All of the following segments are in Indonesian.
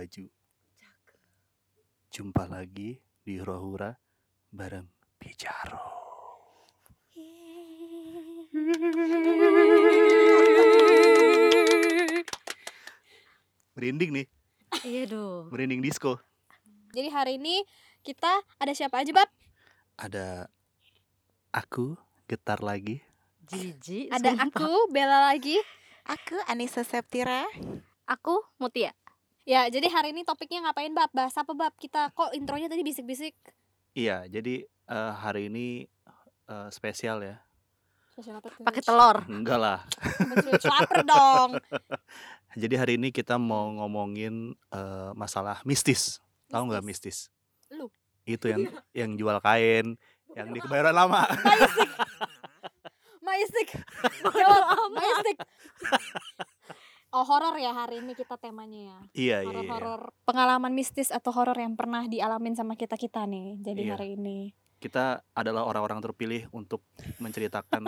baju. Jumpa lagi di Hura-Hura bareng Bijaro. Merinding nih, Iya dong. merinding disco. Jadi hari ini kita ada siapa aja, Bab? Ada aku getar lagi. Jijik. Ada sumpah. aku, Bella lagi. Aku Anissa Septira. Aku Mutia. Ya, jadi hari ini topiknya ngapain, Bab? Bahas apa, Bab? Kita kok intronya tadi bisik-bisik. Iya, jadi eh, hari ini eh, spesial ya. Pakai telur. Enggak lah. Lapar dong. Jadi hari ini kita mau ngomongin eh, masalah mistis. Tahu nggak mistis? Lu. Itu yang yang jual kain, yang di kebayoran lama. Maistik. Jawab, Maistik. Oh, horor ya hari ini kita temanya ya. iya, iya, iya. Horor-horor pengalaman mistis atau horor yang pernah dialamin sama kita-kita nih. Jadi Iya. hari ini. Kita adalah orang-orang terpilih untuk menceritakan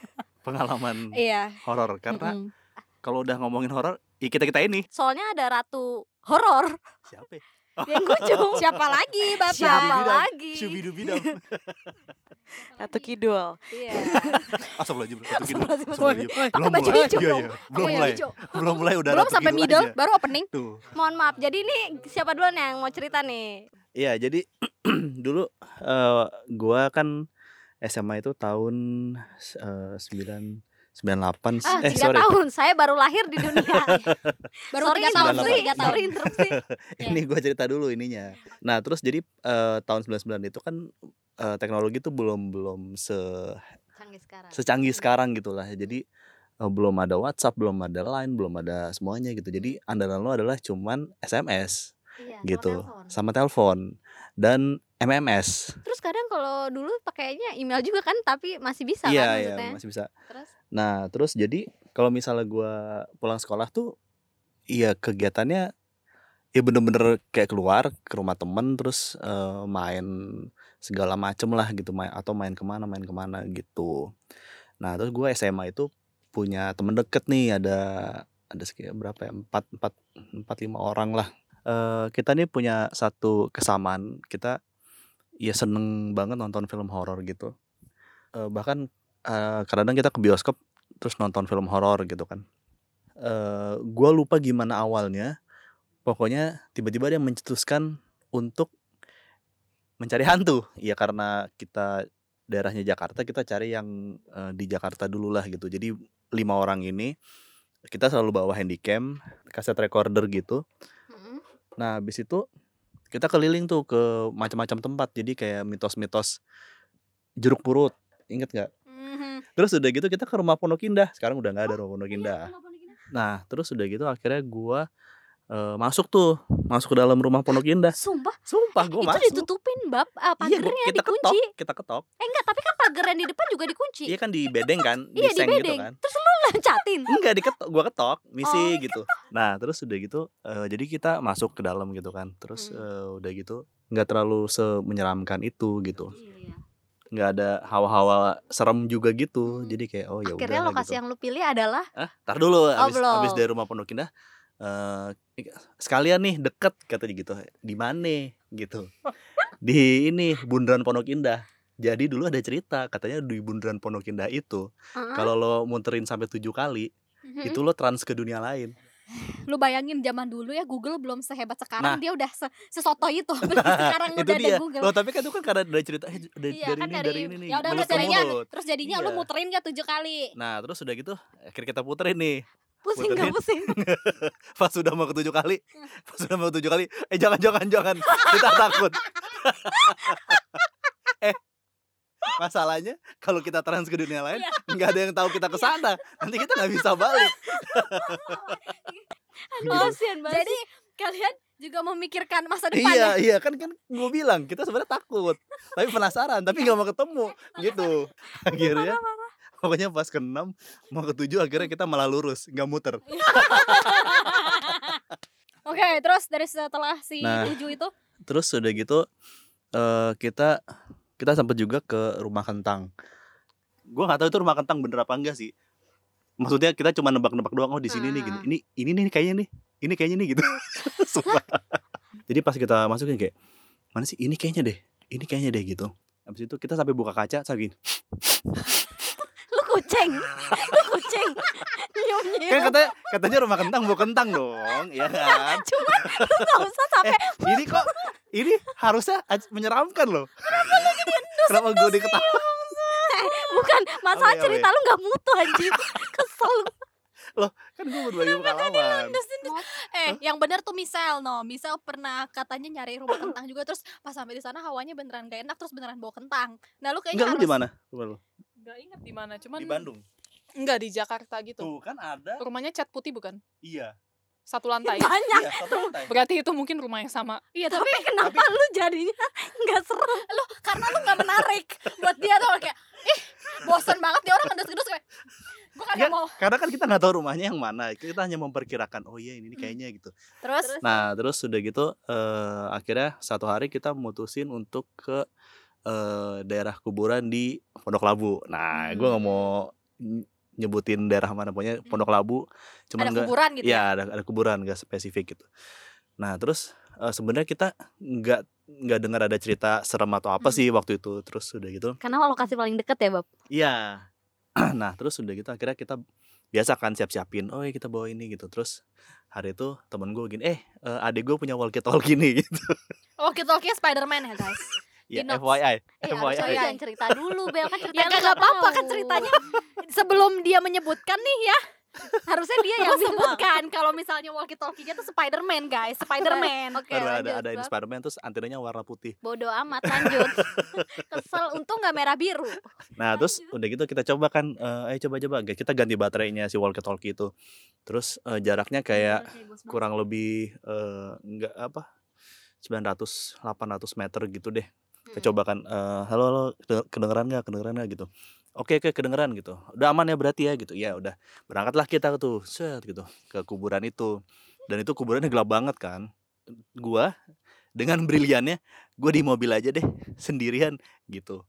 pengalaman Iya. horor karena Mm-mm. kalau udah ngomongin horor, ya kita-kita ini. Soalnya ada ratu horor. Siapa? ya? Yang kucung. Siapa lagi, Bapak? Siapa lagi? Syubidubidam. Ratu Kidul. Iya. Astagfirullahaladzim. Ratu Kidul. Astagfirullahaladzim. Pakai Belum baju mulai. hijau Iya, dong. iya. Belum iya, mulai. Belum mulai udah Belum sampai middle, aja. baru opening. Tuh. Mohon maaf. Jadi ini siapa duluan yang mau cerita nih? Iya, jadi dulu eh, gua kan SMA itu tahun eh, sembilan sembilan delapan Ah, eh tiga sorry tahun. Saya baru lahir di dunia. Baru sorry, tiga tahun, sembilan sorry, tiga delapan. tahun. Sorry, interupsi. ini gua cerita dulu ininya. Nah terus jadi eh, tahun 99 itu kan eh, teknologi tuh belum belum se Canggih sekarang. secanggih sekarang gitu lah. Jadi eh, belum ada WhatsApp, belum ada Line, belum ada semuanya gitu. Jadi andalan lo adalah cuman SMS Iya, sama gitu, telepon. sama telepon dan MMS. Terus kadang kalau dulu pakainya email juga kan, tapi masih bisa Iya kan iya maksudnya. masih bisa. Terus Nah, terus jadi kalau misalnya gua pulang sekolah tuh iya kegiatannya ya bener-bener kayak keluar ke rumah temen terus eh, main segala macem lah gitu main atau main ke mana main ke mana gitu. Nah, terus gua SMA itu punya temen deket nih ada ada sekitar berapa ya empat empat empat lima orang lah. Eh kita nih punya satu kesamaan kita ya seneng banget nonton film horor gitu. Eh bahkan eh, kadang-kadang kita ke bioskop terus nonton film horor gitu kan. Eh gua lupa gimana awalnya. Pokoknya tiba-tiba dia mencetuskan untuk mencari hantu. Ya karena kita daerahnya Jakarta, kita cari yang eh, di Jakarta dulu lah gitu. Jadi lima orang ini kita selalu bawa handycam, kaset recorder gitu. Nah, habis itu kita keliling tuh ke macam-macam tempat. Jadi kayak mitos-mitos jeruk purut. Ingat nggak? Mhm. Terus udah gitu kita ke rumah Pondok Indah. Sekarang udah nggak ada rumah Oh, Pondok iya, Indah. Nah, terus udah gitu akhirnya gua eh, masuk tuh, masuk ke dalam rumah Pondok Indah. Sumpah, Sumpah itu masuk. ditutupin bab Iya, gua, pagernya kita ketok, dikunci. kita ketok. Eh enggak, tapi kan pagar yang di depan juga dikunci. Iya kan di bedeng kan, di Iya, di seng gitu kan. Terus lu lancatin. Enggak diketok, gua ketok, misi Oh, gitu. Nah, terus udah gitu eh, jadi kita masuk ke dalam gitu kan. Terus Hmm. eh, udah gitu nggak terlalu semenyeramkan itu gitu. Iya. nggak ada hawa-hawa serem juga gitu Hmm. jadi kayak oh ya Akhirnya udah lokasi gitu. yang lu pilih adalah ah tar dulu abis, belum. abis dari rumah Pondok Indah eh sekalian nih deket katanya gitu di mana gitu di ini bundaran Pondok Indah jadi dulu ada cerita katanya di bundaran Pondok Indah itu Heeh. kalau lo muterin sampai tujuh kali Mhm. itu lo trans ke dunia lain Lu bayangin zaman dulu ya Google belum sehebat sekarang Nah. dia udah se sesoto itu. sekarang itu udah ada dia Google. lo tapi kan itu kan karena dari cerita eh, dari, Iya, dari kan ini dari- dari ini nih ya udah terus jadinya terus jadinya lu Iya. muterin gak tujuh kali. nah terus udah gitu akhirnya kita puterin nih pusing gak pusing? pas sudah mau ketujuh kali pas sudah mau ketujuh kali eh jangan jangan jangan kita takut eh masalahnya kalau kita trans ke dunia lain Iya. nggak ada yang tahu kita ke sana nanti kita nggak bisa balik Gitu. Kasian banget. Jadi kalian juga memikirkan masa depan iya ya. iya kan kan gue bilang kita sebenarnya takut tapi penasaran tapi nggak mau ketemu gitu akhirnya pokoknya pas ke enam mau ke tujuh akhirnya kita malah lurus nggak muter. Oke, terus dari setelah si Nah. tujuh itu? terus udah gitu eh kita kita sempat juga ke rumah kentang. Gue nggak tahu itu rumah kentang bener apa enggak sih. Maksudnya kita cuma nebak-nebak doang oh di sini nih gini Ah. ini ini nih kayaknya nih ini kayaknya nih gitu. Jadi pas kita masukin kayak mana sih? Ini kayaknya deh ini kayaknya deh gitu. Habis itu kita sampai buka kaca sampai gini kucing. Lu kucing. Nyium-nyium. kan katanya katanya rumah kentang buah kentang dong ya kan Cuma lu gak usah sampai ini kok ini harusnya menyeramkan loh kenapa gue diketawa bukan masalah Apa ya, cerita lu gak mutu anjir. Kesel lu. kan gue berbagi pengalaman Eh, yang benar tuh Misel no. Misel pernah katanya nyari rumah kentang juga terus pas sampai di sana hawanya beneran gak enak terus beneran bawa kentang. Nah, lu kayaknya enggak lu harus di mana rumah lu Gak inget di mana, cuman di Bandung Enggak di Jakarta gitu. tuh kan ada Rumahnya cat putih bukan? iya Satu lantai. Banyak. iya satu lantai Berarti itu mungkin rumah yang sama. Iya, tapi Tapi kenapa lu jadinya gak serem? lu karena lu gak menarik buat dia tuh kayak ih bosan banget dia orang ngedes-ngedes kayak gue kagak Nggak, mau karena kan kita nggak tahu rumahnya yang mana kita hanya memperkirakan oh iya ini nih kayaknya gitu terus, nah terus sudah gitu eh, akhirnya satu hari kita mutusin untuk ke eh, daerah kuburan di Pondok Labu nah gue nggak mau ny- nyebutin daerah mana pokoknya Pondok Labu cuman ada nggak kuburan gitu ya ada ada kuburan nggak spesifik gitu nah terus eh, sebenarnya kita nggak nggak dengar ada cerita serem atau apa Hmm. sih waktu itu terus sudah gitu Karena lokasi paling deket ya, Bab. Iya. nah, terus udah gitu akhirnya kita biasa kan siap-siapin, oh iya kita bawa ini gitu. Terus hari itu temen gue gini, eh eh, adik gue punya walkie talkie nih gitu. kita oke Spiderman ya guys ya Di notes. FYI, Iya, FYI. harusnya Tapi ya. jangan cerita dulu, Bel kan cerita ya gak, gak apa-apa kan ceritanya sebelum dia menyebutkan nih ya Harusnya dia yang sebutkan kalau misalnya walkie talkie-nya tuh Spiderman guys Spiderman Oke, Baru ada lanjut, ada ini. Spiderman terus antenanya warna putih. Bodoh amat lanjut. Kesel untung gak merah biru. Nah, terus udah gitu kita coba kan eh ayo coba-coba kita ganti baterainya si walkie talkie itu. Terus eh, jaraknya kayak kurang lebih eh, enggak apa 900 800 meter gitu deh. Kita coba kan eh, halo halo kede- kedengeran nggak kedengeran nggak gitu. Oke oke kedengeran gitu. Udah aman ya berarti ya gitu. Ya udah berangkatlah kita tuh set gitu ke kuburan itu. Dan itu kuburannya gelap banget kan. Gua dengan briliannya gue di mobil aja deh sendirian gitu.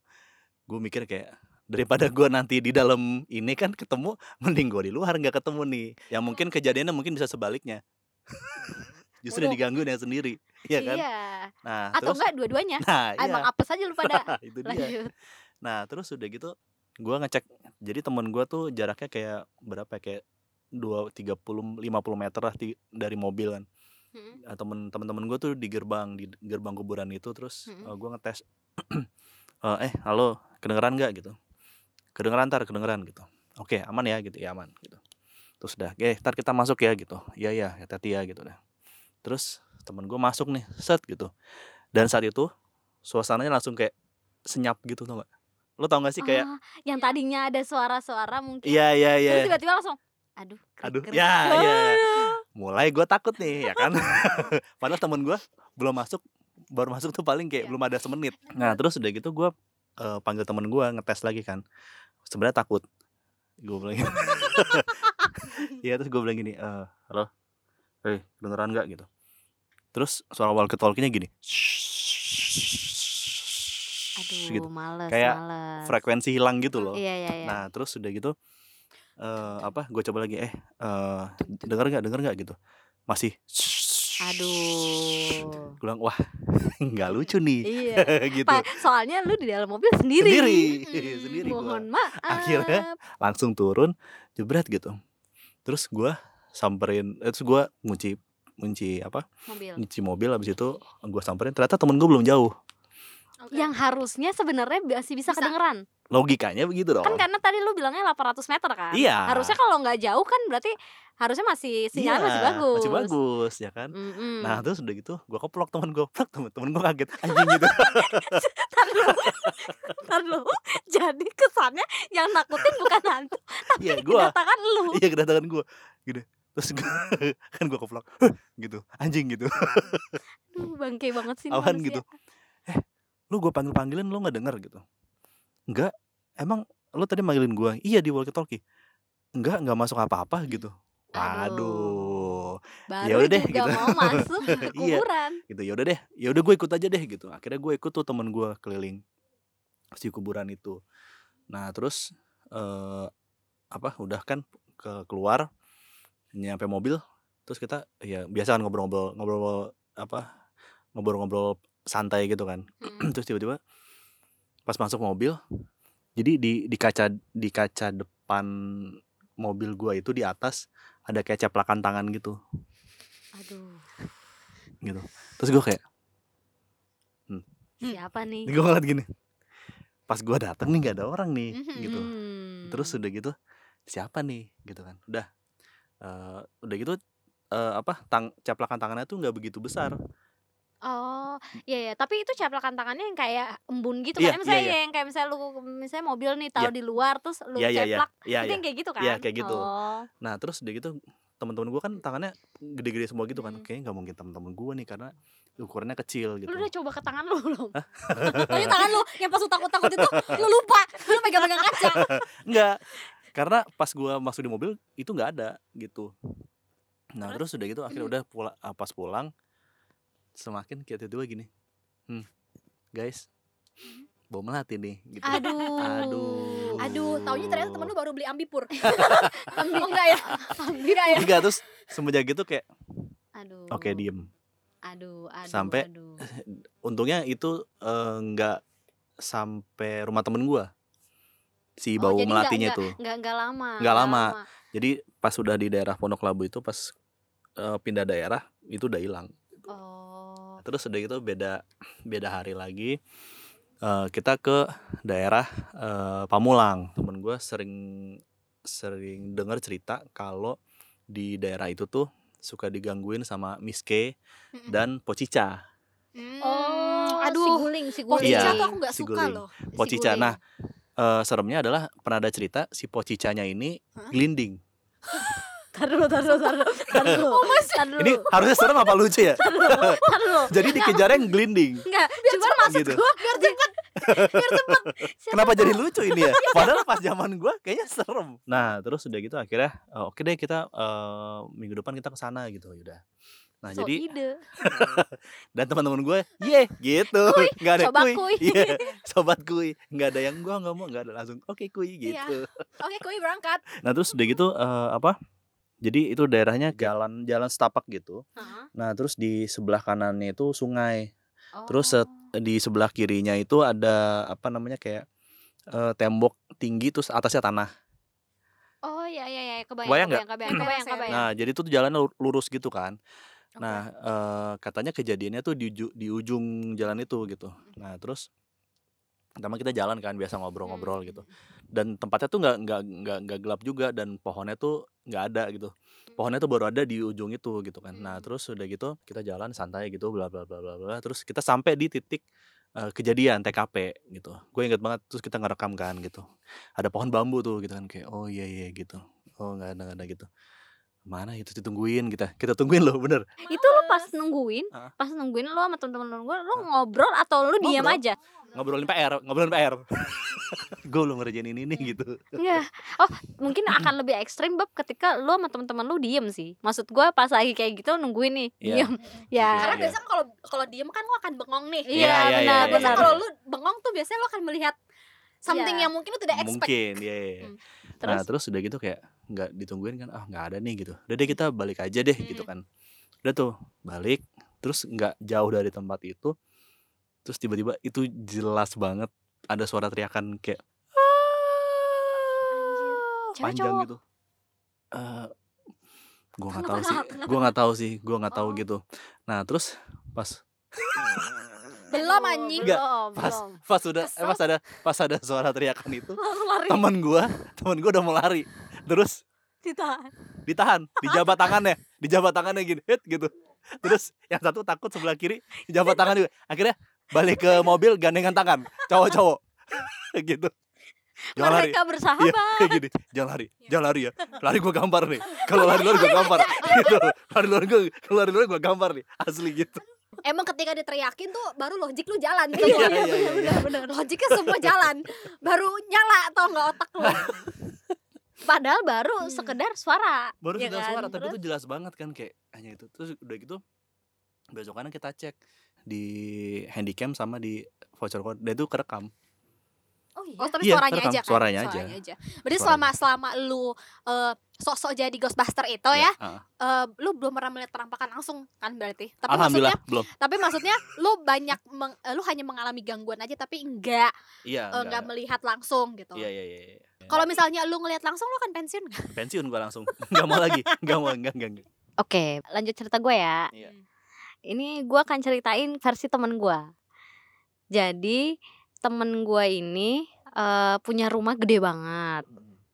Gue mikir kayak daripada gua nanti di dalam ini kan ketemu mending gue di luar nggak ketemu nih yang mungkin kejadiannya mungkin bisa sebaliknya justru Waduh. diganggu dengan sendiri Iya kan Iya. nah Atau terus enggak dua-duanya. nah iya. Emang apes aja lu pada. itu dia Lanjut. nah terus udah gitu gua ngecek jadi temen gua tuh jaraknya kayak berapa ya, kayak dua tiga puluh lima puluh meter lah ti- dari mobil kan Mm. Nah, temen temen-temen gue tuh di gerbang di gerbang kuburan itu terus Mm-mm. eh, gua ngetes Eh, eh halo kedengeran nggak gitu kedengeran ntar kedengeran gitu oke aman ya gitu ya aman gitu terus udah eh ntar kita masuk ya gitu iya ya hati-hati ya gitu dah terus temen gue masuk nih set gitu dan saat itu suasananya langsung kayak senyap gitu tau gak lo tau gak sih kayak Ah, yang tadinya ada suara-suara mungkin. iya iya iya Terus tiba-tiba langsung aduh. aduh krik. ya ya mulai gue takut nih ya kan padahal temen gue belum masuk baru masuk tuh paling kayak Iya. belum ada semenit nah terus udah gitu gue panggil temen gue ngetes lagi kan sebenarnya takut gue bilang. Iya terus gue bilang gini eh halo eh kedengeran nggak gitu terus suara walkie talkie-nya gini Aduh, gitu males, Kayak males. frekuensi hilang gitu loh Iya, iya, iya. Nah terus udah gitu eh apa gue coba lagi eh eh denger nggak denger nggak gitu masih Aduh. gue bilang wah nggak lucu nih Iya. gitu Pa- soalnya lu di dalam mobil sendiri. Sendiri, Hmm, sendiri gua. Mohon maaf. Akhirnya langsung turun jebret gitu terus gue samperin eh, terus gue ngunci ngunci apa mobil. ngunci mobil habis itu gue samperin ternyata temen gue belum jauh Yang harusnya sebenarnya masih bisa, Bisa. kedengeran. logikanya begitu dong Kan karena tadi lu bilangnya 800 meter kan? Iya. Harusnya kalau nggak jauh kan berarti harusnya masih masih Iya, bagus. masih bagus ya kan Mm-mm. Nah terus udah gitu gue keplok temen gue Plok temen, temen gue kaget Anjing gitu Ntar lu. Jadi kesannya yang nakutin bukan hantu, tapi Iya gue kedatangan lu. Iya kedatangan gue Gitu Terus gua, kan gue keplok gitu Anjing gitu. Bangke banget sih Awan manusia. gitu? Eh lu gue panggil-panggilin lu gak denger gitu. Enggak Emang lu tadi manggilin gue Iya di walkie talkie. Enggak nggak masuk apa-apa gitu. Waduh. Baru Yaudah deh, gitu. mau masuk Iya. kuburan. gitu ya udah deh ya udah gue ikut aja deh gitu. Akhirnya gue ikut tuh temen gue keliling si kuburan itu. Nah terus eh apa udah kan ke keluar nyampe mobil terus kita ya biasa kan ngobrol-ngobrol ngobrol apa ngobrol-ngobrol santai gitu kan. Mm. terus tiba-tiba pas masuk mobil jadi di di kaca di kaca depan mobil gua itu di atas ada kayak ceplakan tangan gitu. Aduh, gitu. Terus gua kayak siapa nih? gue ngeliat gini pas gua dateng nih nggak ada orang nih gitu. Hmm. terus udah gitu siapa nih? gitu kan. Udah Eh, udah gitu eh, apa tang caplakan tangannya tuh nggak begitu besar Oh, iya ya. Tapi itu caplakan tangannya yang kayak embun gitu Iya, kan? Misalnya iya, iya. yang kayak misalnya lu misalnya mobil nih taruh di luar terus lu Iya, iya, iya. ceplak. Iya, itu iya. yang kayak gitu kan? Iya, kayak gitu. Oh. nah terus udah gitu teman-teman gue kan tangannya gede-gede semua gitu kan Hmm. kayaknya nggak mungkin teman-teman gue nih karena ukurannya kecil gitu Lu udah coba ke tangan lu belum? Tanya tangan lu yang pas lu takut-takut itu lu lupa lu pegang-pegang kaca. Enggak, karena pas gua masuk di mobil itu nggak ada gitu. Nah terus udah gitu akhirnya udah pula, ah, pas pulang semakin kayak tiba-tiba gini, hmm, guys, bawa melati nih gitu. Aduh. Aduh. Aduh, taunya ternyata temen lu baru beli ambipur. oh enggak ya? Enggak ya? Enggak terus semenjak gitu kayak Aduh. oke diem. Aduh, aduh. Sampai- aduh. Untungnya itu eh, nggak sampai rumah temen gua si Oh, bau jadi nggak- melatinya nggak- tuh. Nggak nggak lama. Nggak lama. Jadi pas udah di daerah Pondok Labu itu pas eh, pindah daerah itu udah hilang. Oh. terus udah gitu beda beda hari lagi eh, kita ke daerah eh, Pamulang temen gue sering sering dengar cerita kalau di daerah itu tuh suka digangguin sama Miss K dan Pocica Hmm, Oh, aduh. si guling, si guling. Pocica Iya, tuh aku nggak si suka guling. loh. Si Pocica guling. nah eh, seremnya adalah pernah ada cerita si Pocicanya ini Hah? glinding Tar dulu, tar dulu, tar dulu. Tar dulu. Oh, Tar dulu. ini harusnya serem apa lucu ya tar dulu. Jadi dikejarnya yang glinding Enggak, cuman maksud gitu gua biar cepet. biar cepet. Siapa Kenapa tahu. jadi lucu ini ya? Padahal pas zaman gua kayaknya serem. Nah, terus udah gitu akhirnya eh, oke deh kita eh, minggu depan kita ke sana gitu udah. Nah, So jadi ide. dan teman-teman gue, ye gitu. Nggak ada sobat kuy. kuy. Iya, sobat kuy. Nggak ada yang gua nggak mau, nggak ada langsung oke kuy Iya. gitu. Oke, koi berangkat. Nah, terus udah gitu eh, apa? Jadi itu daerahnya jalan jalan setapak gitu. Hah? Nah, terus di sebelah kanannya itu sungai. Terus set- Oh. di sebelah kirinya itu ada apa namanya kayak eh, tembok tinggi terus atasnya tanah. Oh iya iya iya kebayang Kebayang kebayang nggak? kebayang kebayang Kebayang. kebayang. Nah, jadi itu tuh jalannya lu- lurus gitu kan. Oke. Nah, eh, katanya kejadiannya tuh di, di ujung jalan itu gitu. Nah, terus pertama kita jalan kan biasa ngobrol-ngobrol gitu. Dan tempatnya tuh nggak nggak nggak nggak gelap juga dan pohonnya tuh nggak ada gitu. Pohonnya tuh baru ada di ujung itu gitu kan. Nah, Hmm. terus udah gitu kita jalan santai gitu bla bla bla bla bla. Terus kita sampai di titik eh, kejadian TKP gitu. Gue inget banget terus kita ngerekam kan gitu. Ada pohon bambu tuh gitu kan kayak oh iya iya gitu. Oh nggak ada nggak ada gitu. Mana itu ditungguin kita. Kita tungguin loh bener. Itu lu pas nungguin, pas nungguin lu sama temen-temen lu, lu ngobrol atau lu diam aja? ngobrolin PR, ngobrolin PR. gue belum ngerjain ini nih gitu. Enggak. Oh, mungkin akan lebih ekstrim bab ketika lu sama temen-temen lu diem sih. Maksud gua pas lagi kayak gitu nungguin nih, Iya. diem. Ya. Karena Iya. biasanya kalau kalau diem kan lo akan bengong nih. Iya, Iya, iya, benar iya, Biasanya benar. kalau lu bengong tuh biasanya lo akan melihat something Iya. yang mungkin lu tidak expect. Mungkin, ya. Hmm. Nah, Terus udah gitu kayak nggak ditungguin kan, ah nggak ada nih gitu. Udah deh kita balik aja deh gitu kan. Udah tuh balik, terus nggak jauh dari tempat itu, terus tiba-tiba itu jelas banget ada suara teriakan kayak cewek panjang cowok. gitu. Eh, gua nggak tahu sih, gua nggak tahu sih, gua nggak tahu Oh. gitu. Nah terus pas Belum Aduh, anjing. Enggak, belum, pas belum. pas udah eh, pas ada pas ada suara teriakan itu lari. teman gua teman gua udah mau lari. Terus Ditahan. ditahan dijabat tangannya dijabat tangannya gini hit gitu. Terus yang satu takut sebelah kiri dijabat tangan juga. Akhirnya balik ke mobil gandengan tangan cowok-cowok. Gitu. Jangan lari. Mereka iya bersahabat. kayak gini. Jangan lari jangan lari ya. Lari gua gambar nih. Kalau lari luar gua gambar. Gitu. Lari luar gua kalau lari luar gua gambar nih asli gitu Emang ketika diteriakin tuh baru logik lu jalan Iya, semua. iya, iya, iya. bener Logiknya semua jalan. Baru nyala atau enggak otak lu. Padahal baru Hmm. sekedar suara. baru ya sudah kan? suara tapi Terus? itu jelas banget kan kayak hanya itu terus udah gitu besokannya kita cek di handycam sama di voucher code dan itu kerekam Oh Oh, tapi Iya, suaranya aja kan? suaranya aja. Berarti Suaranya. selama selama lu eh, sok-sok jadi Ghostbuster itu ya, heeh. eh, lu belum pernah melihat penampakan langsung kan berarti. Tapi Alhamdulillah maksudnya belum. tapi maksudnya lu banyak meng- eh, lu hanya mengalami gangguan aja tapi enggak Iya, eh, enggak melihat langsung gitu. Iya, iya, iya. iya. Kalau misalnya lu ngelihat langsung lu akan pensiun nggak? pensiun gua langsung. Enggak mau lagi. Enggak mau, enggak, enggak. enggak. Oke, lanjut cerita gue ya. Iya. Ini gue akan ceritain versi temen gue. Jadi temen gue ini eh, punya rumah gede banget,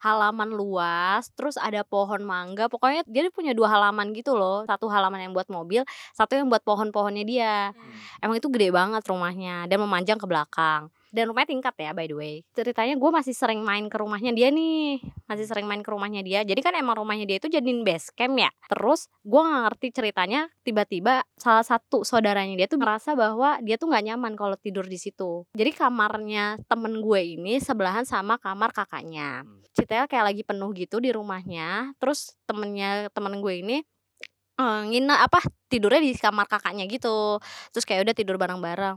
halaman luas, terus ada pohon mangga. Pokoknya dia punya dua halaman gitu loh. Satu halaman yang buat mobil, satu yang buat pohon-pohonnya dia. Emang itu gede banget rumahnya dan memanjang ke belakang. Dan rumahnya tingkat ya by the way. Ceritanya gue masih sering main ke rumahnya dia nih. Masih sering main ke rumahnya dia. Jadi kan emang rumahnya dia itu jadiin base camp ya. Terus gue gak ngerti ceritanya tiba-tiba salah satu saudaranya dia tuh merasa bahwa dia tuh nggak nyaman kalau tidur di situ. Jadi kamarnya temen gue ini sebelahan sama kamar kakaknya. Ceritanya kayak lagi penuh gitu di rumahnya. Terus temennya temen gue ini eh, nginep apa tidurnya di kamar kakaknya gitu terus kayak udah tidur bareng-bareng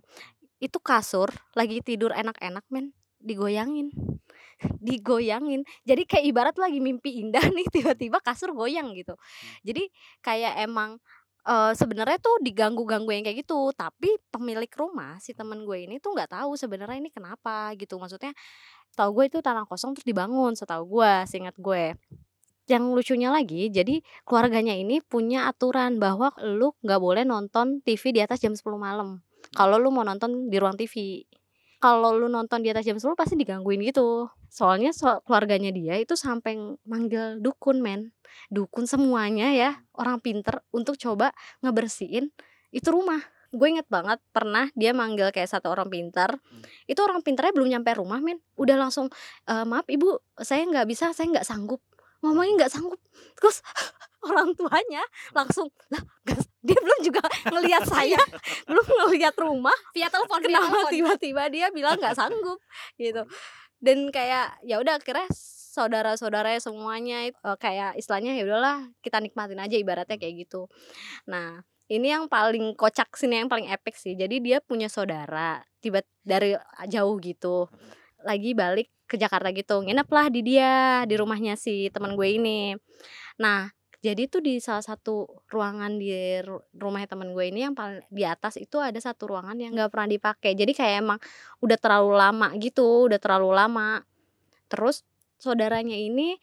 itu kasur lagi tidur enak-enak men. Digoyangin. Digoyangin. Jadi kayak ibarat lagi mimpi indah nih tiba-tiba kasur goyang gitu. Jadi kayak emang eh, sebenarnya tuh diganggu-ganggu yang kayak gitu. Tapi pemilik rumah si temen gue ini tuh nggak tahu sebenarnya ini kenapa gitu. Maksudnya tahu gue itu tanah kosong terus dibangun setahu gue seingat gue. Yang lucunya lagi jadi keluarganya ini punya aturan bahwa lu nggak boleh nonton TV di atas jam 10 malam kalau lu mau nonton di ruang TV kalau lu nonton di atas jam 10 pasti digangguin gitu. Soalnya so- keluarganya dia itu sampai manggil dukun men. Dukun semuanya ya orang pinter untuk coba ngebersihin itu rumah. Gue inget banget pernah dia manggil kayak satu orang pinter itu orang pinternya belum nyampe rumah men. Udah langsung "Eh, maaf ibu saya nggak bisa saya nggak sanggup. Ngomongnya nggak sanggup. Terus orang tuanya langsung lah dia belum juga ngelihat saya belum ngelihat rumah. Via telepon, kenapa tiba-tiba dia bilang nggak sanggup gitu. Dan kayak ya udah akhirnya saudara-saudaranya semuanya eh, kayak istilahnya ya udahlah kita nikmatin aja ibaratnya kayak gitu. Nah ini yang paling kocak sini yang paling epic sih. Jadi dia punya saudara tiba dari jauh gitu lagi balik ke Jakarta gitu. Nginep lah di dia di rumahnya si teman gue ini. Nah jadi tuh di salah satu ruangan di ru- rumahnya teman gue ini yang paling di atas itu ada satu ruangan yang nggak pernah dipakai. Jadi kayak emang udah terlalu lama gitu udah terlalu lama. Terus saudaranya ini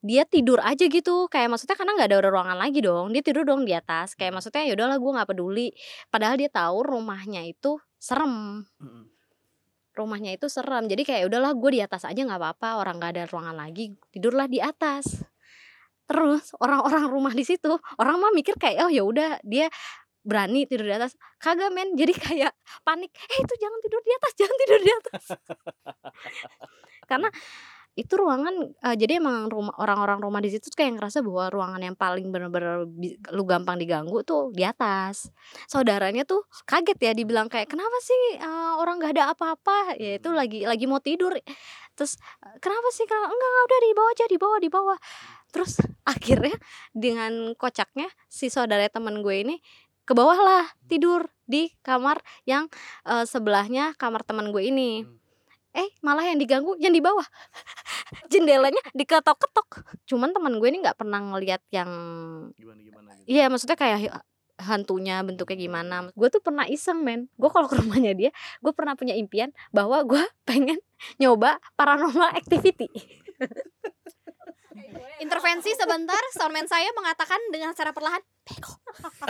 dia tidur aja gitu. Kayak maksudnya karena nggak ada ruangan lagi dong dia tidur dong di atas. Kayak maksudnya ya udahlah gue nggak peduli. Padahal dia tahu rumahnya itu serem. Mm-mm. rumahnya itu serem. Jadi kayak udahlah gue di atas aja nggak apa-apa. Orang nggak ada ruangan lagi tidurlah di atas terus orang-orang rumah di situ orang mah mikir kayak oh ya udah dia berani tidur di atas. Kagak men. Jadi kayak panik eh itu jangan tidur di atas jangan tidur di atas. Karena itu ruangan eh, jadi emang rumah orang-orang rumah di situ kayak ngerasa bahwa ruangan yang paling bener-bener lu gampang diganggu tuh di atas. Saudaranya tuh kaget ya dibilang kayak kenapa sih eh, orang nggak ada apa-apa? Ya itu lagi lagi mau tidur. Terus "Eh, kenapa sih? Kenapa? Enggak enggak udah di bawah aja di bawah di bawah terus akhirnya dengan kocaknya si saudara teman gue ini ke bawah lah tidur di kamar yang eh, sebelahnya kamar teman gue ini. Hmm. eh malah yang diganggu yang di bawah. Jendelanya diketok-ketok. Cuman teman gue ini nggak pernah ngelihat yang Gimana gimana gitu. Iya maksudnya kayak hantunya bentuknya gimana. Gue tuh pernah iseng men. Gue kalau ke rumahnya dia Gue pernah punya impian Bahwa gue pengen nyoba paranormal activity Intervensi sebentar, soundman saya mengatakan dengan secara perlahan, bego.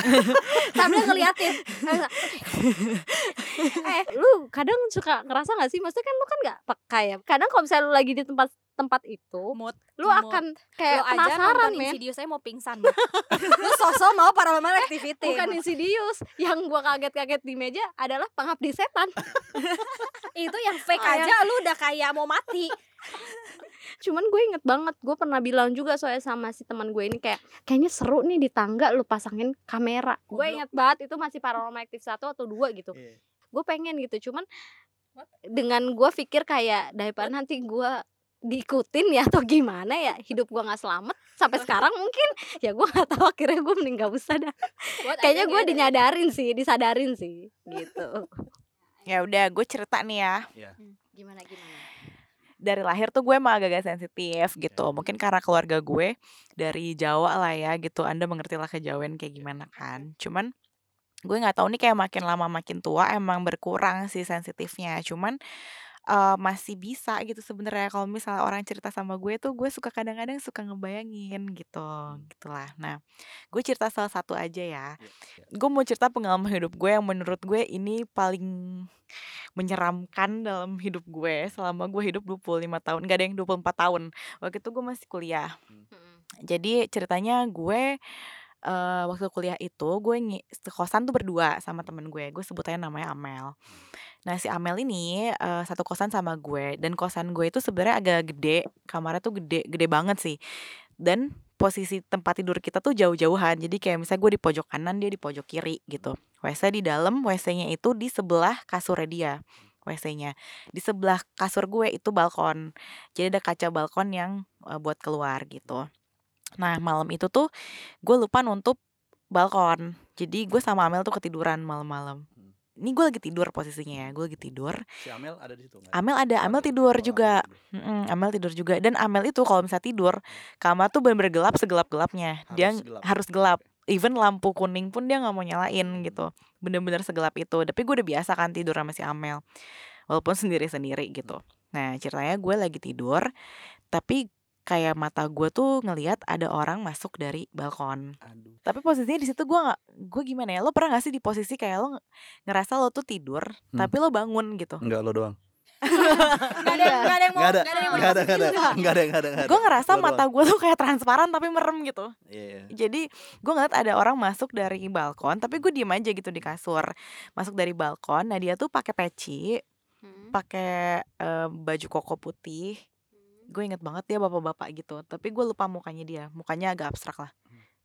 Sambil ngeliatin. Eh lu kadang suka ngerasa gak sih Maksudnya kan lu kan gak peka ya Kadang kalau misalnya lu lagi di tempat tempat itu Mood. Lu mood. akan kayak aja penasaran nonton men Insidious saya mau pingsan. Lu sosok mau paranormal activity. Bukan. Insidious Yang gua kaget-kaget di meja adalah pengabdi setan itu yang fake Ah, aja lu udah kayak mau mati. Cuman gue inget banget Gue pernah bilang juga soalnya sama si teman gue ini Kayak kayaknya seru nih di tangga lu pasangin kamera. Gue inget banget itu masih paranormal active satu atau dua gitu. Iya. Gue pengen gitu Cuman dengan gue pikir kayak daripada nanti gue diikutin ya atau gimana ya hidup gue nggak selamat sampai sekarang mungkin ya gue nggak tahu akhirnya gue mending gak usah dah. Kayaknya gue dinyadarin sih disadarin sih gitu. Ya udah, gue cerita nih ya. gimana gimana dari lahir tuh gue emang agak-agak sensitif gitu. Mungkin karena keluarga gue dari Jawa lah ya gitu anda mengerti lah kejawen kayak gimana kan. Cuman gue nggak tahu nih kayak makin lama makin tua emang berkurang sih sensitifnya. Cuman eh, masih bisa gitu sebenarnya. Kalau misalnya orang cerita sama gue tuh gue suka kadang-kadang suka ngebayangin gitu gitulah. Nah gue cerita salah satu aja ya. Gue mau cerita pengalaman hidup gue yang menurut gue ini paling menyeramkan dalam hidup gue selama gue hidup 25 tahun. Gak ada yang 24 tahun. Waktu itu gue masih kuliah. Jadi ceritanya gue eh waktu kuliah itu gue ngi- kosan tuh berdua sama temen gue gue sebutannya namanya Amel. Nah si Amel ini eh, satu kosan sama gue dan kosan gue itu sebenarnya agak gede kamarnya tuh gede gede banget sih. Dan posisi tempat tidur kita tuh jauh-jauhan jadi kayak misalnya gue di pojok kanan dia di pojok kiri gitu. WC di dalam WC-nya itu di sebelah kasurnya dia WC-nya di sebelah kasur gue itu balkon jadi ada kaca balkon yang buat keluar gitu nah malam itu tuh gue lupa nutup balkon. Jadi gue sama Amel tuh ketiduran malam-malam. Hmm. ini gue lagi tidur posisinya ya gue lagi tidur. Si Amel ada di situ nggak? Amel ada Amel tidur Oh, juga. Amel Amel tidur juga. Dan Amel itu kalau misalnya tidur kamar tuh bener-bener gelap segelap-gelapnya. Dia gelap. harus gelap. Even lampu kuning pun dia nggak mau nyalain gitu. Bener-bener segelap itu. Tapi gue udah biasa kan tidur sama si Amel. Walaupun sendiri-sendiri gitu. Nah ceritanya gue lagi tidur tapi kayak mata gue tuh ngelihat ada orang masuk dari balkon Aduh. tapi posisinya di situ gue nggak gue gimana ya lo pernah gak sih di posisi kayak lo nge- ngerasa lo tuh tidur Hmm. tapi lo bangun gitu Enggak lo doang. Gak ada yang gak ada yang mau ada. gak ada yang mau Enggak ada, enggak ada. juga. Enggak ada, enggak ada, enggak ada. gue ngerasa Lo mata gue tuh kayak transparan tapi merem gitu Iya, iya. jadi gue ngeliat ada orang masuk dari balkon tapi gue diem aja gitu di kasur masuk dari balkon nah dia tuh pakai peci pakai eh, baju koko putih gue inget banget dia bapak-bapak gitu tapi gue lupa mukanya dia mukanya agak abstrak lah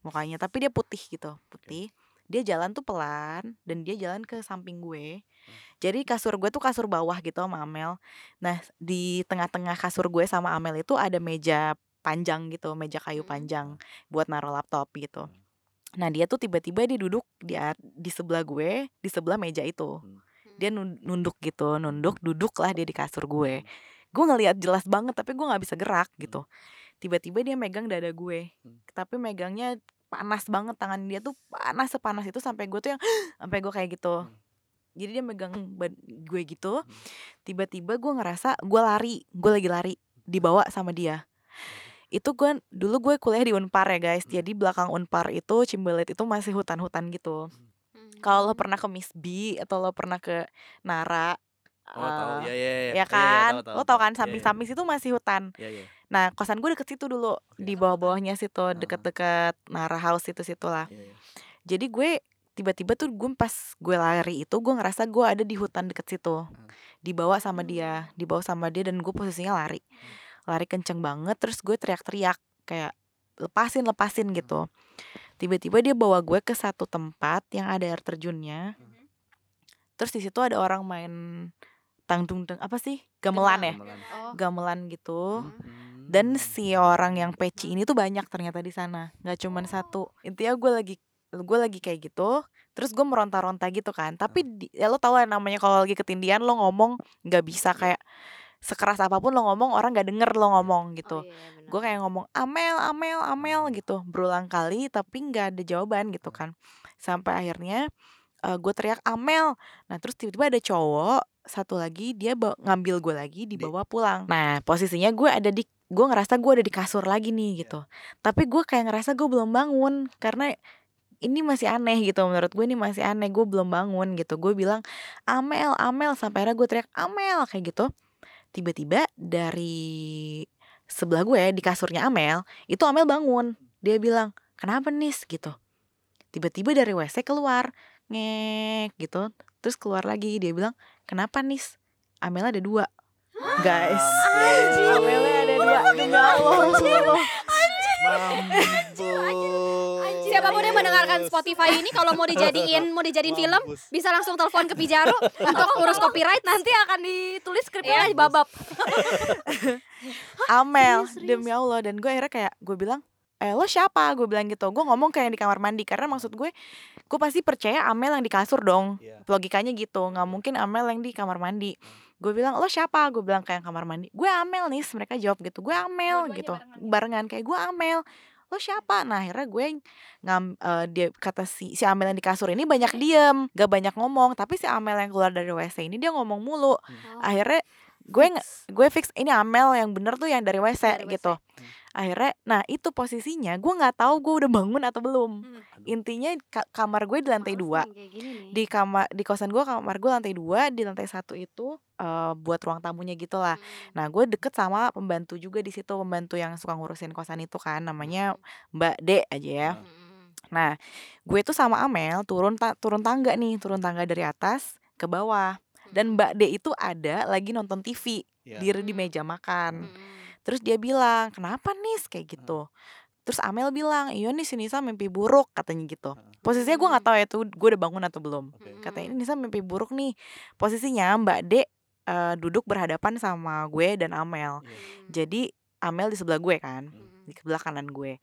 mukanya tapi dia putih gitu putih dia jalan tuh pelan dan dia jalan ke samping gue. Jadi kasur gue tuh kasur bawah gitu sama Amel. Nah di tengah-tengah kasur gue sama Amel itu ada meja panjang gitu meja kayu Hmm. panjang buat naruh laptop gitu. Nah dia tuh tiba-tiba dia duduk di di sebelah gue di sebelah meja itu. Hmm. dia nun- nunduk gitu nunduk duduk lah dia di kasur gue gue ngelihat jelas banget tapi gue nggak bisa gerak gitu. Tiba-tiba dia megang dada gue Hmm. tapi megangnya panas banget tangan dia tuh panas sepanas itu sampai gue tuh yang sampai gue kayak gitu. Hmm. jadi dia megang gue gitu tiba-tiba gue ngerasa gue lari gue lagi lari dibawa sama dia. Itu gue dulu gue kuliah di Unpar ya guys Hmm. jadi belakang Unpar itu Cimbelet itu masih hutan-hutan gitu. Kalau lo pernah ke Miss B atau lo pernah ke Nara Oh, tahu. eh, Iya, iya, iya. ya Iya, iya, kan? tahu, tahu, lo tahu. tau kan Iya, samping-samping situ masih hutan. Iya, iya. nah kosan gue deket situ dulu di bawah-bawahnya situ deket-deket Nara House itu situ lah Iya, iya. jadi gue tiba-tiba tuh gue pas gue lari itu gue ngerasa gue ada di hutan deket situ. Dibawa sama dia dibawa sama dia dan gue posisinya lari. Lari kenceng banget terus gue teriak-teriak kayak lepasin lepasin gitu. Tiba-tiba dia bawa gue ke satu tempat yang ada air terjunnya. Terus di situ ada orang main tangdung deng apa sih? Gamelan ya? Gamelan. Oh. gamelan gitu. Hmm. dan si orang yang peci ini tuh banyak ternyata di sana. Nggak cuman satu. Intinya gue lagi gue lagi kayak gitu terus gue meronta-ronta gitu kan. Tapi di, ya lo tau lah namanya kalau lagi ketindihan lo ngomong nggak bisa kayak sekeras apa pun lo ngomong orang nggak denger lo ngomong gitu. Oh, iya, gue kayak ngomong amel amel amel gitu. Berulang kali tapi nggak ada jawaban gitu kan. Sampai akhirnya gue teriak amel! Nah terus tiba-tiba ada cowok satu lagi dia ngambil gue lagi dibawa pulang. Nah posisinya gue ada di gue ngerasa gue ada di kasur lagi nih gitu. Tapi gue kayak ngerasa gue belum bangun karena ini masih aneh gitu. Menurut gue ini masih aneh gue belum bangun gitu. Gue bilang amel amel! Sampai akhirnya gue teriak amel! kayak gitu. Tiba-tiba dari sebelah gue di kasurnya Amel itu Amel bangun. Dia bilang kenapa nis? gitu. Tiba-tiba dari WC keluar ngek gitu. Terus keluar lagi dia bilang kenapa nis? Amel ada dua. Guys. Amelnya ada dua. Demi Allah sumpah. Mampus. Siapa pun yang mendengarkan Spotify ini kalau mau dijadiin mau dijadiin film bisa langsung telepon ke Pijaro. Untuk urus copyright nanti akan ditulis skripnya di babab. Amel demi Allah. Dan gue akhirnya kayak gue bilang eh lo siapa? Gue bilang gitu. Gue ngomong kayak di kamar mandi. Karena maksud gue gue pasti percaya Amel yang di kasur dong. Iya. logikanya gitu nggak mungkin Amel yang di kamar mandi. Gue bilang lo siapa? Gue bilang kayak kamar mandi. Gue Amel nih mereka jawab gitu gue Amel gitu. barengan. barengan kayak gue Amel. Lo siapa? Nah akhirnya gue ngam eh, dia kata si si Amel yang di kasur ini banyak diem gak banyak ngomong. Tapi si Amel yang keluar dari WC ini dia ngomong mulu. Oh. akhirnya gue nge- gue fix ini Amel yang bener tuh yang dari WC Dari WC. gitu. Akhirnya nah itu posisinya gue nggak tahu gue udah bangun atau belum. Hmm. intinya ka- kamar gue di lantai Males dua. di kamar di kosan gue kamar gue lantai dua di lantai satu itu eh, buat ruang tamunya gitu lah. Hmm. nah gue deket sama pembantu juga di situ pembantu yang suka ngurusin kosan itu kan namanya Mbak D aja ya. Hmm. nah gue tuh sama Amel turun ta- turun tangga nih turun tangga dari atas ke bawah dan Mbak D itu ada lagi nonton TV Iya. di di meja makan Hmm. terus dia bilang kenapa nih kayak gitu terus Amel bilang iya nih si Nisa mimpi buruk katanya gitu posisinya gue nggak tahu ya tuh gue udah bangun atau belum Oke. katanya ini Nisa mimpi buruk nih posisinya Mbak D eh, duduk berhadapan sama gue dan Amel Iya. jadi Amel di sebelah gue kan Hmm. Di sebelah kanan gue.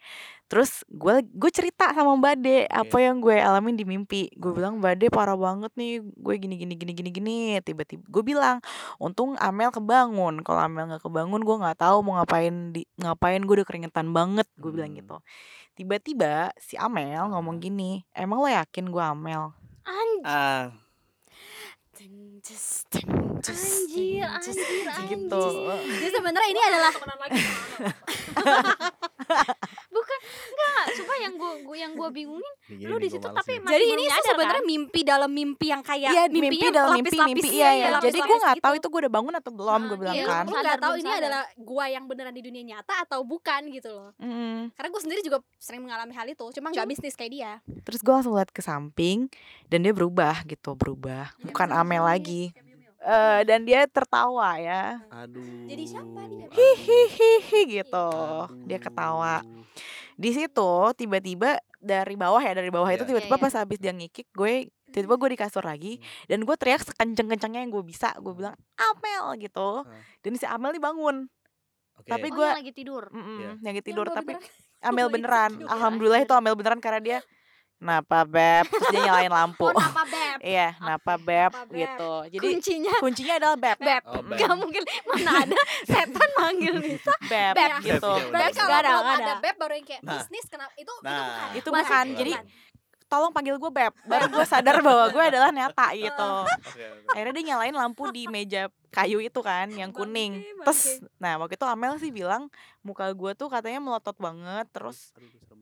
Terus gue gue cerita sama Mbak D apa yang gue alamin di mimpi. Gue bilang Mbak D parah banget nih gue gini gini gini gini gini. Tiba-tiba gue bilang untung Amel kebangun. Kalau Amel nggak kebangun gue nggak tahu mau ngapain di ngapain gue udah keringetan banget gue bilang Hmm. gitu. Tiba-tiba si Amel ngomong gini emang lo yakin gue Amel? Anjir, Ah, anjir, anjir, gitu. Jadi sebenarnya ini adalah Bukan, enggak, sumpah yang gue gua yang gue bingungin gini lu di gua situ tapi nih. masih jadi ini sebenarnya kan? mimpi dalam mimpi yang kayak Iya mimpi mimpinya dalam mimpi mimpi. lapis-lapis, iya iya, ya jadi gue nggak tahu gitu. itu gue udah bangun atau belum gue Ah, bilang iya, kan. lu Sadar, nggak tahu ini adalah gua yang beneran di dunia nyata atau bukan gitu loh. Karena gue sendiri juga sering mengalami hal itu cuma nggak bisnis kayak dia. Terus gue langsung lihat ke samping dan dia berubah gitu berubah. Bukan Amel lagi Eh dan dia tertawa ya Aduh. Jadi siapa dia? Aduh. hihihi gitu dia Aduh. ketawa di situ tiba-tiba dari bawah ya dari bawah itu Iya. tiba-tiba Iya, iya. pas habis dia ngikik gue tiba-tiba gue di kasur lagi dan gue teriak sekenceng-kencengnya yang gue bisa gue bilang Amel gitu dan si Amel nih bangun Oke. tapi Oh, gua- yang lagi tidur. Mm-mm, Iya. yang lagi tidur gua tapi beneran- Amel beneran alhamdulillah itu Amel beneran karena dia Napa beb Terus dia nyalain lampu oh beb Iya napa beb Napa, Beb? gitu Jadi kuncinya kuncinya adalah beb beb Oh, Beb. Gak mungkin mana ada setan manggil Nisa Beb, Beb. gitu Beb, iya, Berarti Beb. kalau ada, belum ada ada. beb baru yang kayak Nah. bisnis kenapa itu Nah. itu bukan Itu bukan, bukan. jadi Tolong panggil gue beb. Baru gue sadar bahwa gue adalah Neta gitu. Akhirnya dia nyalain lampu di meja kayu itu kan Yang kuning. Terus. Nah waktu itu Amel sih bilang Muka gue tuh katanya melotot banget Terus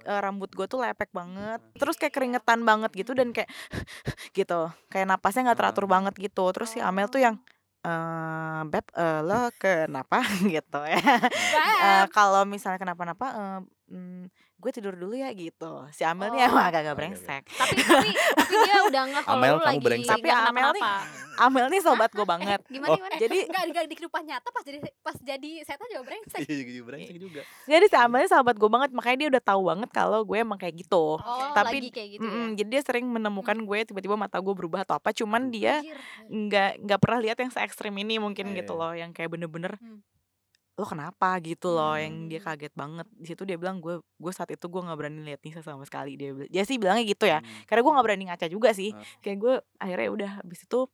eh, rambut gue tuh lepek banget. Terus kayak keringetan banget gitu dan kayak gitu. Kayak napasnya nggak teratur Ah. banget gitu. Terus si Amel tuh yang eh beb eh, lo kenapa? Gitu ya. Eh, kalau misalnya kenapa-napa eh, mm, gue tidur dulu ya gitu si Amel nih emang Oh. agak-agak brengsek tapi tapi tapi dia udah nggak kalau Amel, lu kamu lagi brengsek. Tapi nggak Amel nih- kenapa-napa. Amel nih sobat gue banget gimana Oh. gimana jadi Enggak, enggak di kehidupan nyata pas jadi pas jadi setan juga brengsek. Iya juga brengsek juga. jadi si Amel nih sahabat gue banget makanya dia udah tahu banget kalau gue emang kayak gitu oh Tapi- lagi kayak gitu ya Mm-mm, jadi dia sering menemukan gue tiba-tiba mata gue berubah atau apa cuman dia nggak nggak pernah lihat yang se ekstrim ini mungkin Iya, gitu iya. loh yang kayak bener-bener Hmm. Lo kenapa gitu loh yang dia Hmm. kaget banget di situ dia bilang gue gue saat itu gue nggak berani lihat Nisa sama sekali dia bilang dia sih bilangnya gitu ya Hmm. karena gue nggak berani ngaca juga sih Ah. kayak gue akhirnya udah habis itu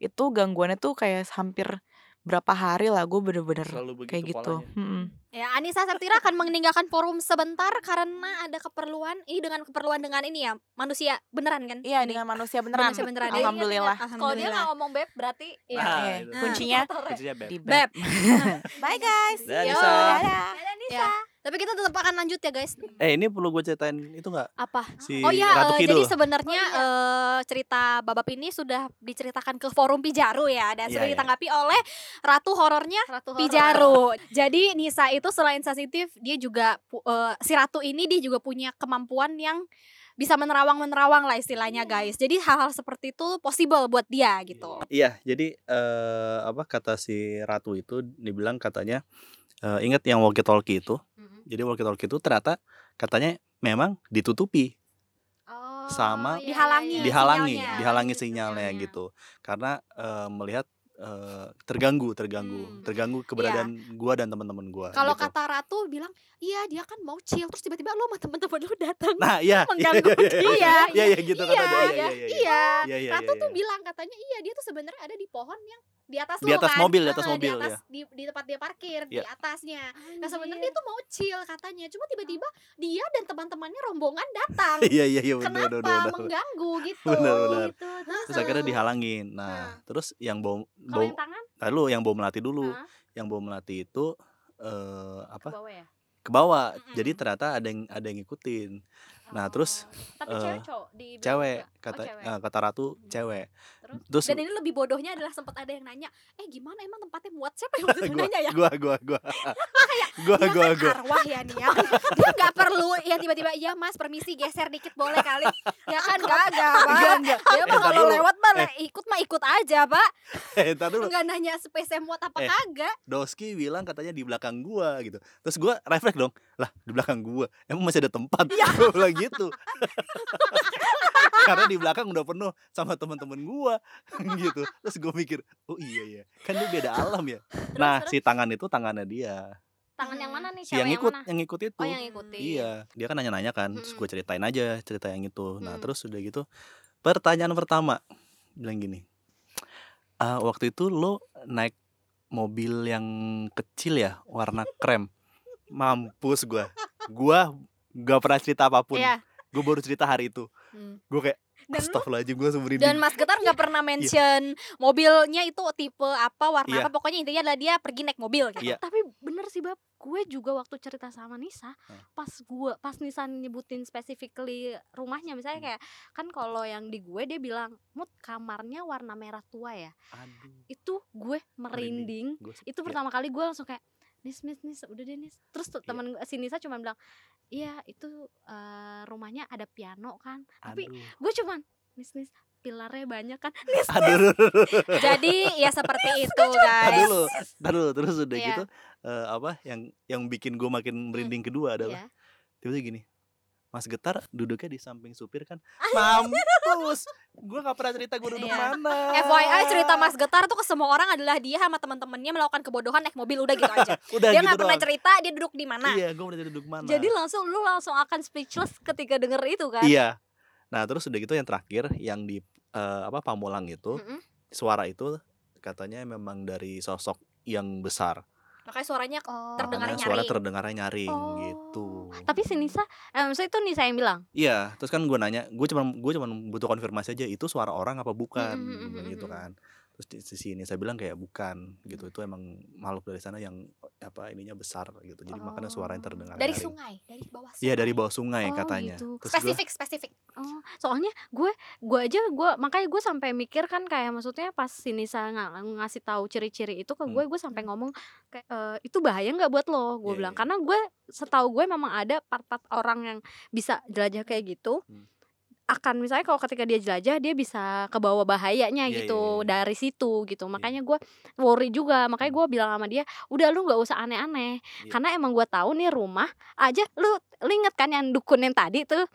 itu gangguannya tuh kayak hampir berapa hari lah gue bener-bener kayak gitu. Ya, Anissa Septira akan meninggalkan forum sebentar karena ada keperluan. Ini dengan keperluan dengan ini ya, manusia beneran kan? iya dengan manusia beneran, Manusia beneran. alhamdulillah kalau dia Alhamdulillah. nggak ngomong beb berarti Iya. Nah, Iya, itu. kuncinya Kuncinya beb. di Beb. beb bye guys Dah, Yo. Nisa. dadah Ya. Tapi kita tetap akan lanjut ya, guys. Eh ini perlu gue ceritain itu nggak Apa? si Oh iya, Ratu Kidul? jadi sebenarnya eh, cerita Babap ini sudah diceritakan ke forum Pijaru ya dan Iya, sudah iya. ditanggapi oleh Ratu Horornya ratu horor. Pijaru. Jadi Nisa itu selain sensitif, dia juga eh, si Ratu ini dia juga punya kemampuan yang bisa menerawang-menerawang lah istilahnya guys. Jadi hal-hal seperti itu possible buat dia gitu. Iya, jadi eh, apa kata si Ratu itu dibilang katanya eh, ingat yang walkie talkie itu. Mm-mm. Jadi walkie talkie itu ternyata katanya memang ditutupi, Oh, Sama- iya, iya, Dihalangi. iya. dihalangi, sinyalnya. dihalangi sinyalnya Sinyalnya. gitu. Karena eh, melihat eh, terganggu terganggu Hmm. terganggu keberadaan gua dan teman-teman gua Kalau gitu. kata Ratu bilang, iya dia kan mau chill, terus tiba-tiba lo sama temen-temen lu datang. nah iya mengganggu dia. iya iya gitu kata dia iya iya iya Iya, iya iya Ratu iya, tuh iya. bilang katanya iya dia tuh sebenarnya ada di pohon yang di atas Di lu atas kan. mobil, di atas mobil, di atas ya. di, di tempat dia parkir di Iya. atasnya. Nah sebenarnya dia tuh mau chill katanya, cuma tiba-tiba dia dan teman-temannya rombongan datang. iya iya iya Kenapa benar benar mengganggu gitu? Benar, benar. Gitu. terus akhirnya dihalangin nah Nah. terus yang Kalau bau yang tangan Tadi lu yang bau melati dulu yang bau melati itu ke apa bawah ya? ke bawah Mm-mm. jadi ternyata ada yang ada yang ngikutin Nah, terus, Oh. Tapi eh, cewek cowok di cewek? Oh, kata cewek. eh, kata ratu Hmm. cewek Terus? terus Dan ini lebih bodohnya adalah sempat ada yang nanya, eh gimana emang tempatnya buat siapa yang waktu itu gua, nanya ya? gua gua gua gua Dia gua kan gua arwah ya nih ya. Dia nggak perlu ya tiba-tiba iya mas permisi geser dikit boleh kali. Ya kan enggak pak. Dia Eh, mah kalau lewat mah le- ikut mah ikut aja pak. eh dulu Enggak nanya space muat apa Eh. kagak. Doski bilang katanya di belakang gua gitu terus gua refleks dong lah di belakang gua emang masih ada tempat gua bilang gitu karena di belakang udah penuh sama teman-teman gua gitu terus gua mikir oh iya ya kan dia beda alam ya nah terus? si tangan itu tangannya dia Tangan yang mana nih? Si Cewek yang yang ikut mana? yang ikut itu Oh yang ikutin. Iya, dia kan nanya-nanya kan, terus gue ceritain aja cerita yang itu. Nah, Mm. terus udah gitu, pertanyaan pertama bilang gini, "Ah, waktu itu lo naik mobil yang kecil ya, warna krem. Mampus gua, gua gak pernah cerita apa pun. Iya. Gue baru cerita hari itu. Hmm. Gue kayak Dan Astagfirullahaladzim gue Dan semerinding. Mas Getar nggak pernah mention mobilnya itu tipe apa warna Iya. apa pokoknya intinya adalah dia pergi naik mobil gitu. Iya. Tapi bener sih bab, gue juga waktu cerita sama Nisa, Hah. pas gue pas Nisa nyebutin specifically rumahnya, misalnya Hmm. kayak kan kalau yang di gue dia bilang, mut kamarnya warna merah tua ya, Aduh, itu gue merinding. Gua, Itu ya, pertama kali gue langsung kayak Nis, Nis, Nis, udah deh Nis Terus tuh Iya. temen gue- si Nisa cuma bilang Iya itu eh, rumahnya ada piano kan Tapi aduh, gue cuman Nis, Nis, pilarnya banyak kan Nis, aduh, Jadi ya seperti itu guys. dulu, tar dulu, terus udah Iya. gitu eh, apa yang yang bikin gue makin merinding kedua adalah Iya. tiba-tiba gini Mas Getar duduknya di samping supir kan mampus gue gak pernah cerita gue duduk Iya. mana FYI cerita Mas Getar tuh ke semua orang adalah dia sama teman-temannya melakukan kebodohan naik mobil udah gitu aja. udah dia gitu pernah doang. cerita dia duduk di mana. iya gue pernah duduk mana Jadi langsung lu langsung akan speechless ketika denger itu kan iya nah terus udah gitu yang terakhir yang di eh, apa Pamulang itu Mm-mm. suara itu katanya memang dari sosok yang besar Makanya suaranya Oh. Terdengar nyaring. suara terdengarnya nyaring Oh. gitu Tapi si Nisa, eh, maksudnya itu Nisa yang bilang Iya, terus kan gue nanya, gue cuma gue cuma butuh konfirmasi aja itu suara orang apa bukan, Mm, mm, mm, Gua mm, gitu mm. kan. Terus di sisi ini saya bilang kayak bukan, gitu. Itu emang makhluk dari sana yang apa ininya besar gitu. Jadi makanya suaranya Oh. terdengar. dari nyaring. sungai, dari bawah sungai. Iya dari bawah sungai Oh, katanya. gitu. Terus gue, Spesifik, spesifik. Oh, soalnya gue gue aja gue makanya gue sampai mikir kan kayak maksudnya pas si Nisa ng- ngasih tahu ciri-ciri itu ke Hmm. gue gue sampai ngomong kayak "Eh, itu bahaya nggak buat lo gue Iya, bilang iya. karena gue setahu gue memang ada part-part orang yang bisa jelajah kayak gitu Hmm. Akan misalnya kalau ketika dia jelajah dia bisa ke bawah bahayanya Iya, gitu iya, iya. dari situ gitu makanya gue worry juga makanya gue bilang sama dia udah lu nggak usah aneh-aneh Iya. karena emang gue tahu nih rumah aja lu lu inget kan yang dukun yang tadi tuh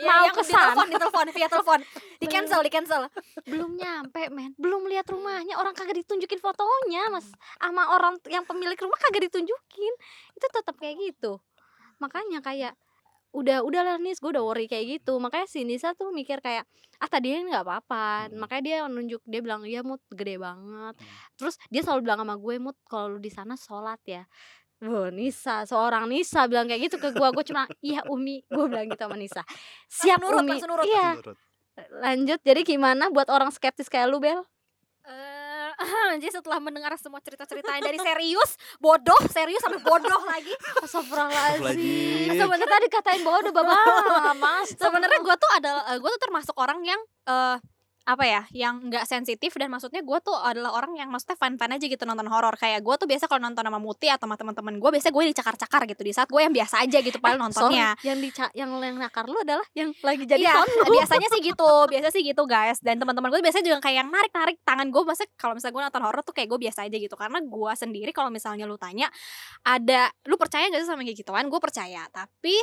Ya, Mau yang ke sana. ditelepon, ditelepon via telepon. Di cancel, di cancel. belum nyampe men belum lihat rumahnya orang kagak ditunjukin fotonya mas sama orang yang pemilik rumah kagak ditunjukin itu tetap kayak gitu makanya kayak udah udah lah nis gue udah worry kayak gitu. Makanya si Nisa tuh mikir kayak ah tadinya nggak apa-apa. Hmm. makanya dia nunjuk dia bilang iya mut gede banget. Hmm. terus dia selalu bilang sama gue mut kalau lu di sana sholat ya. Wah Nisa, seorang Nisa bilang kayak gitu ke gue Gue cuma, iya Umi Gue bilang gitu sama Nisa. Siap nurut, Umi. nurut. Iya. Lanjut jadi gimana buat orang skeptis kayak lu Bel? Eh, jadi setelah mendengar semua cerita-cerita yang dari serius, bodoh, serius sampai bodoh lagi. Astagfirullahaladzim. Sebenernya tadi katain bahwa udah babak mas Sebenarnya gue tuh adalah gue tuh termasuk orang yang eh apa ya yang nggak sensitif dan maksudnya gue tuh adalah orang yang maksudnya fan fan aja gitu nonton horor kayak gue tuh biasa kalau nonton sama Muti atau sama teman-teman gue biasa gue dicakar-cakar gitu di saat gue yang biasa aja gitu paling nontonnya Sorry, yang dica yang yang nakar lu adalah yang lagi jadi Iya, lu. biasanya sih gitu, biasa sih gitu guys. Dan teman-teman gue biasanya juga kayak yang narik-narik tangan gue. Maksudnya kalau misalnya gue nonton horor tuh kayak gue biasa aja gitu. Karena gue sendiri kalau misalnya lu tanya ada, lu percaya gak sih sama kayak gituan? Gue percaya, tapi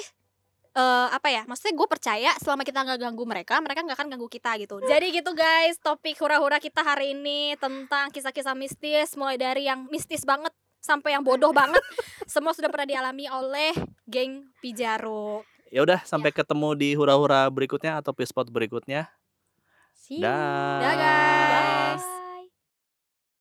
eh, apa ya maksudnya gue percaya selama kita nggak ganggu mereka mereka nggak akan ganggu kita gitu jadi gitu guys topik hura-hura kita hari ini tentang kisah-kisah mistis mulai dari yang mistis banget sampai yang bodoh banget semua sudah pernah dialami oleh geng Pijaro Ya udah sampai ketemu di hura-hura berikutnya atau spot berikutnya. See. Dah, guys.